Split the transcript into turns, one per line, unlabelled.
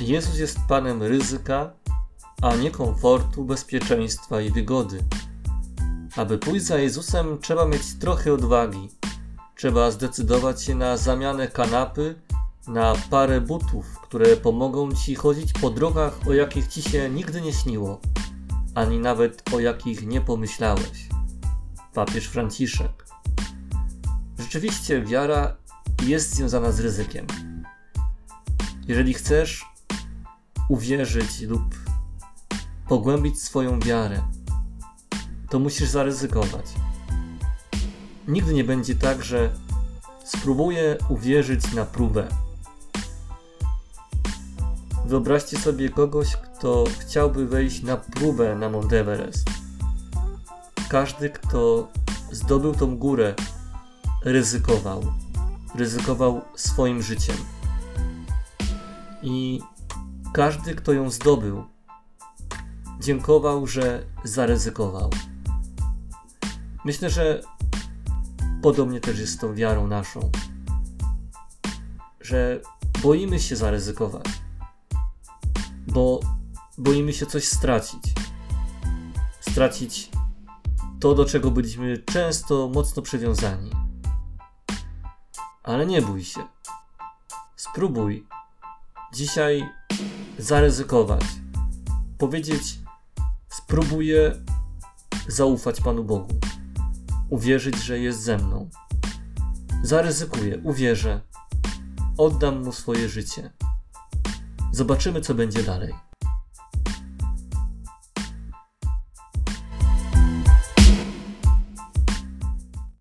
Jezus jest Panem ryzyka, a nie komfortu, bezpieczeństwa i wygody. Aby pójść za Jezusem, trzeba mieć trochę odwagi. Trzeba zdecydować się na zamianę kanapy na parę butów, które pomogą ci chodzić po drogach, o jakich ci się nigdy nie śniło, ani nawet o jakich nie pomyślałeś. Papież Franciszek. Rzeczywiście wiara jest związana z ryzykiem. Jeżeli chcesz uwierzyć lub pogłębić swoją wiarę, to musisz zaryzykować. Nigdy nie będzie tak, że spróbuję uwierzyć na próbę. Wyobraźcie sobie kogoś, kto chciałby wejść na próbę na Mount Everest. Każdy, kto zdobył tą górę, ryzykował. Ryzykował swoim życiem. I każdy, kto ją zdobył, dziękował, że zaryzykował. Myślę, że podobnie też jest z tą wiarą naszą, że boimy się zaryzykować, bo boimy się coś stracić. Stracić to, do czego byliśmy często mocno przywiązani. Ale nie bój się. Spróbuj dzisiaj zaryzykować. Powiedzieć: Spróbuję zaufać Panu Bogu. Uwierzyć, że jest ze mną. Zaryzykuję, uwierzę. Oddam mu swoje życie. Zobaczymy, co będzie dalej.